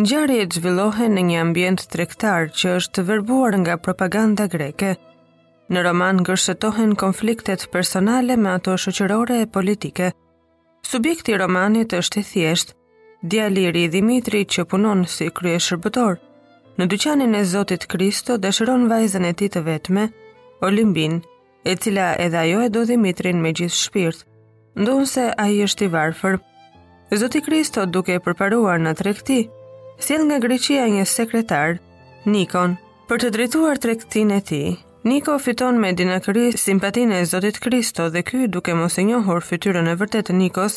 Ngjarjet zhvillohen në një ambient tregtar që është verbuar nga propaganda greke. Në roman gërshetohen konfliktet personale me ato shoqërore e politike. Subjekti i romanit është i thjeshtë, djali i ri Dhimitri që punon si kryeshërbëtor në dyqanin e Zotit Kristo dëshiron vajzën e tij të vetme, Olimbinë, e cila edhe ajo e do Dhimitrin me gjithë shpirt, ndonëse ai është i varfër. Zoti Kristo duke përparuar në tregti, sjell nga Greqia një sekretar, Nikon, për të drejtuar tregtinë e tij. Niko fiton me dinakëri simpatinë e Zotit Kristo dhe ky duke mos e njohur fytyrën e vërtetë të Nikos,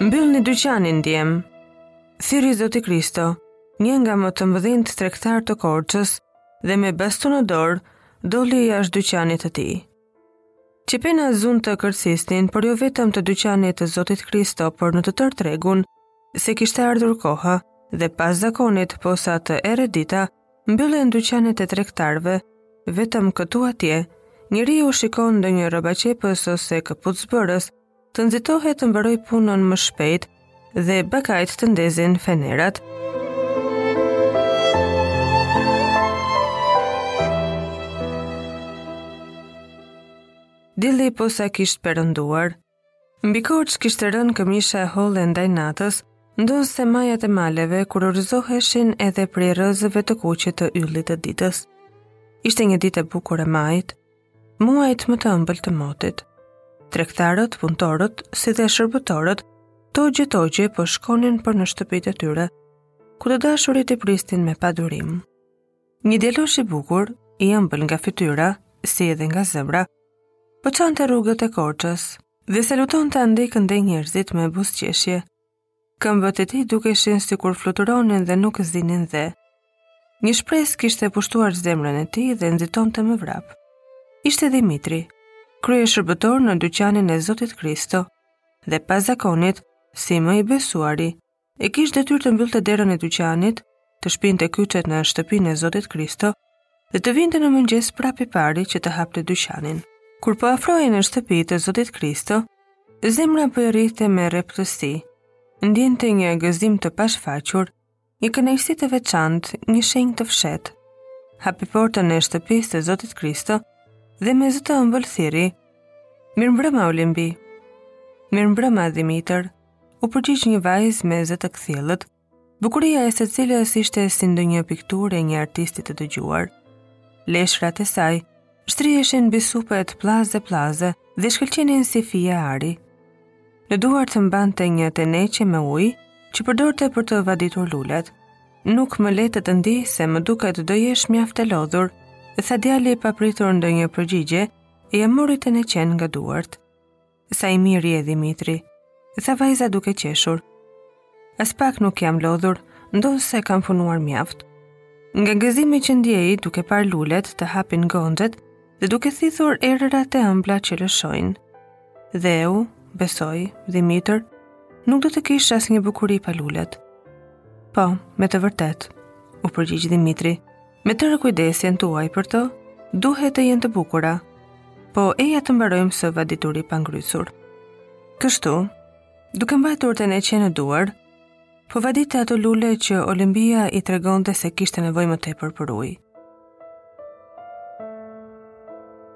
Mbyllni dyqanin, djem. Thirri Zoti Kristo, një nga më të mëdhenjtë tregtarë të Korçës dhe me bastun në dorë doli jashtë dyqanit të tij. Qepenat zunë të kërcisnin, por jo vetëm të dyqanit të Zotit Kristo, por në të tërë tregun, se kishte ardhur koha dhe pas zakonit posa të erret dita, mbyllen dyqanet e tregtarëve, vetëm këtu atje, njeriu shikon ndonjë rrobaqepës ose këpucëbërës, Të nxitohet të mbarojë punën më shpejt dhe bakajt të ndezin fenerat. Dielli posa kishte perënduar. Mbi Korçë kishte rënë këmisha e hollë e ndajnatës, ndonëse majat e maleve kurorëzoheshin edhe prej rrezeve të kuqe të yllit të ditës. Ishte një ditë e bukur e majit, muajit më të ëmbël të motit. Tregtarët, punëtorët, si dhe shërbëtorët, togje togje po shkonin për në shtëpitë e tyre, ku të dashurit i prisnin me padurim. Një djelosh i bukur, i ëmbël nga fytyra, si edhe nga zemra, po çante rrugët e Korçës dhe salutonte andej-këndej njerëzit me buzëqeshje. Këmbët e tij dukeshin sikur fluturonin dhe nuk zinin dhe. Një shpresë kishte pushtuar zemrën e tij dhe nxitonte me vrap. Ishte Dhimitri, kryeshërbëtor në dyqanin e Zotit Kristo, dhe pas zakonit, si më i besuari, e kish detyrë të mbyllte derën e dyqanit të shpinte kyçet në shtëpinë e Zotit Kristo dhe të vinte në mëngjes prapë i pari që të hapte dyqanin. Kur po afrohej në shtëpi të Zotit Kristo, zemra po i rrihte me rreptësi. Ndiente një gëzim të pashfaqur, një kënaqësi të veçantë, një shenjë të fshehtë. Hapi portën e shtëpisë të Zotit Kristo dhe me zë të ëmbël thirri: "Mirëmbrëma Olimbi. Mirëmbrëma Dhimitër." U përgjigj një vajzë me zë të kthjellët, Bukuria e së cilës ishte si ndonjë pikturë e një artisti të dëgjuar. Leshrat e saj shtriheshin mbi supet pllazë dhe pllazë dhe shkëlqenin si fije ari. Në duart mbante një teneqe me ujë që përdorte për të vaditur lulet. Nuk më le të të ndih se më duket do jesh mjaft e lodhur, tha djali pa pritur ndonjë përgjigje, e ia mori teneqen nga duart. Sa i mirë je, Dimitri, tha vajza duke qeshur. Aspak nuk jam lodhur, ndonëse kam punuar mjaft. Nga gëzimi që ndjej duke parë lulet të hapin gonxhet dhe duke thithur erërat e ëmbla që lëshojnë. Dheu, besoj, Dhimitër, nuk do të kish asnjë bukuri pa lulet. Po, me të vërtetë, u përgjigj Dimitri, Me tërë kujdesjen tuaj për të, duhet të jenë të bukura, po eja të mbarojmë së vadituri pa ngrysur. Kështu, duke mbajtur teneqenë në duar, po vadite ato lule që Olimpia i tregonte se kishin nevojë më tepër për ujë.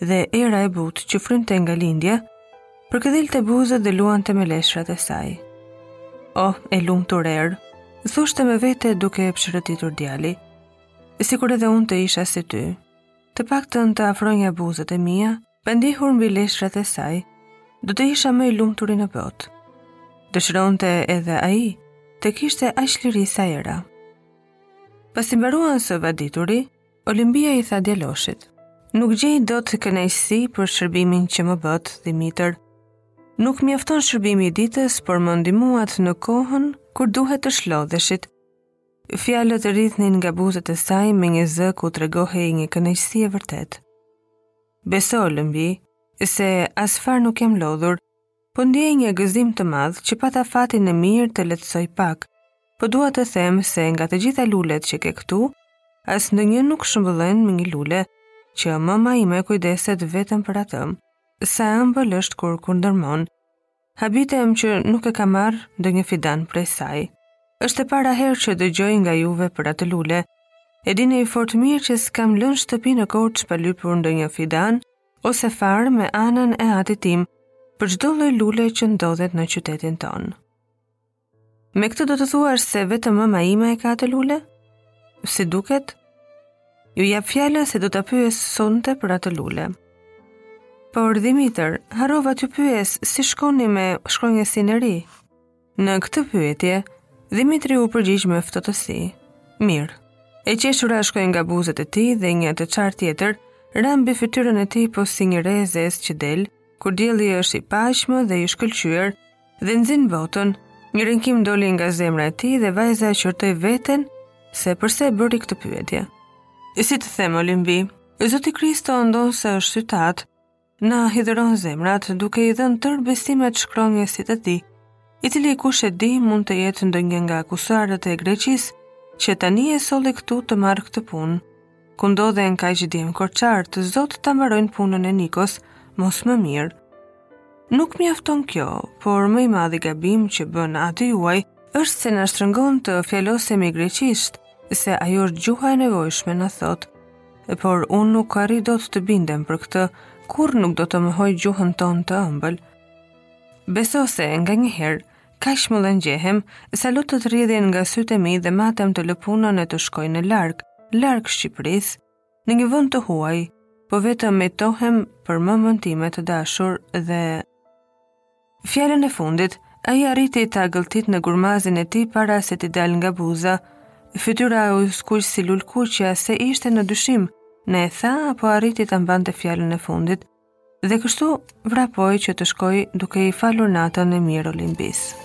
dhe era e butë që frynte nga lindja, përkëdhelte buzët dhe luante me leshrat e saj. Oh, e lumtur erë, thoshte me vete duke psherëtitur djali, sikur edhe unë të isha si ty, të paktën të afronja buzët e mia, pa ndihur mbi leshrat e saj, do të isha më i lumturi në botë. Dëshironte edhe ai, të kishte aq liri sa era. Pasi mbaruan së vadituri, Olimpia i tha djaloshit, nuk gjej dot kënaqësi për shërbimin që më bëtë, Dhimitër. Nuk mjafton shërbimi i ditës, por më ndihmuat në kohën kur duhet të shlodheshit. Fjalët rridhnin nga buzët e saj me një zë ku tregohej një kënaqësi e vërtetë. Beso, Olimbi, se asfare nuk jam lodhur, Po ndjej një gëzim të madh që pata fatin e mirë të lehtësoj pak. Po dua të them se nga të gjitha lulet që ke këtu, as ndonjë nuk shëmbëllen me një lule, që mëma ime kujdeset vetëm për atë. Sa e ëmbël është kur kundërmon. Habitem që nuk ke marrë ndonjë fidan prej saj. Është e para herë që dëgjoj nga juve për atë lule. E dini fort mirë që s'kam lënë shtëpi në Korçë pa lypur ndonjë fidan, ose farë me anën e atit tim për çdo lloj lule që ndodhet në qytetin tonë. Me këtë do të thuash se vetëm mëma ime e ka atë lule? Si duket, ju jap fjalën se do ta pyes sonte për atë lule. Por, Dhimitër, harrova t'ju pyes si shkoni me shkronjësin e ri? Në këtë pyetje, Dhimitri u përgjigj me ftohtësi. Mirë. E qeshura shkoi nga buzët e tij dhe një të çarë tjetër ra mbi fytyrën e tij po si një re e zezë që del, kur dielli është i paqmë dhe i shkëlqyer dhe nxin botën. Një rënkim doli nga zemra e tij dhe vajza e qortoi veten se përse e bëri këtë pyetje. E si të them Olimbi, Zoti Kristo ndonëse është yt atë, Na hidhëron zemrat duke i dhënë tërë besimet shkronjësit të tij, i cili kush e di mund të jetë ndonjë nga kusarët e Greqisë që tani e solli këtu të marrë këtë punë. Ku ndodhen kaq djem korçarë të zotë ta mbarojnë punën e Nikos, mos më mirë. Nuk mjafton kjo, por më i madhi gabim që bën ati juaj, është se na shtrëngon të fjalosemi greqisht, se ajo është gjuha e nevojshme na thotë. E por unë nuk arrij dot të bindem për këtë, kurrë nuk do të mohoj gjuhën tonë të ëmbël. Beso se nga një herë, kaq mallëngjehem, sa lotët rrjedhin nga sytë e mi dhe matem të lë punën e të shkoj larg, larg Shqipërisë, në një vënd të huaj, po vetëm mejtohem për mëmën time të dashur dhe Fjalën e fundit, ai arriti ta gëlltitë në gurmazin e tij para se t'i dalë nga buza. Fytyra iu skuq si lulkuqja se ishte në dyshim, në e tha apo arriti ta mbante fjalën e fundit. Dhe kështu vrapoi që të shkojë duke i falur natën e mirë Olimbisë.